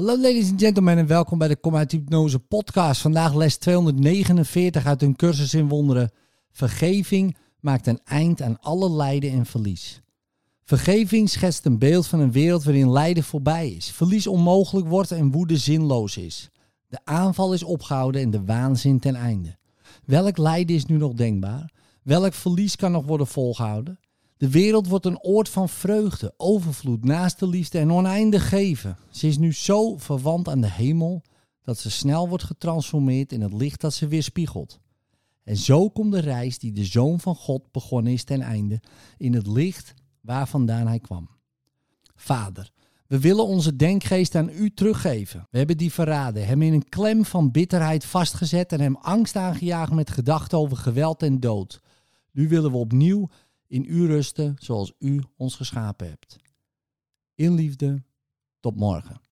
Hallo ladies and gentlemen en welkom bij de Kom uit Hypnose podcast. Vandaag les 249 uit een cursus in wonderen. Vergeving maakt een eind aan alle lijden en verlies. Vergeving schetst een beeld van een wereld waarin lijden voorbij is, verlies onmogelijk wordt en woede zinloos is. De aanval is opgehouden en de waanzin ten einde. Welk lijden is nu nog denkbaar? Welk verlies kan nog worden volgehouden? De wereld wordt een oord van vreugde, overvloed, naaste liefde en oneindig geven. Ze is nu zo verwant aan de hemel dat ze snel wordt getransformeerd in het licht dat ze weerspiegelt. En zo komt de reis die de Zoon van God begonnen is ten einde in het licht waar vandaan hij kwam. Vader, we willen onze denkgeest aan u teruggeven. We hebben die verraden, hem in een klem van bitterheid vastgezet en hem angst aangejaagd met gedachten over geweld en dood. Nu willen we opnieuw in u rusten zoals u ons geschapen hebt. In liefde, tot morgen.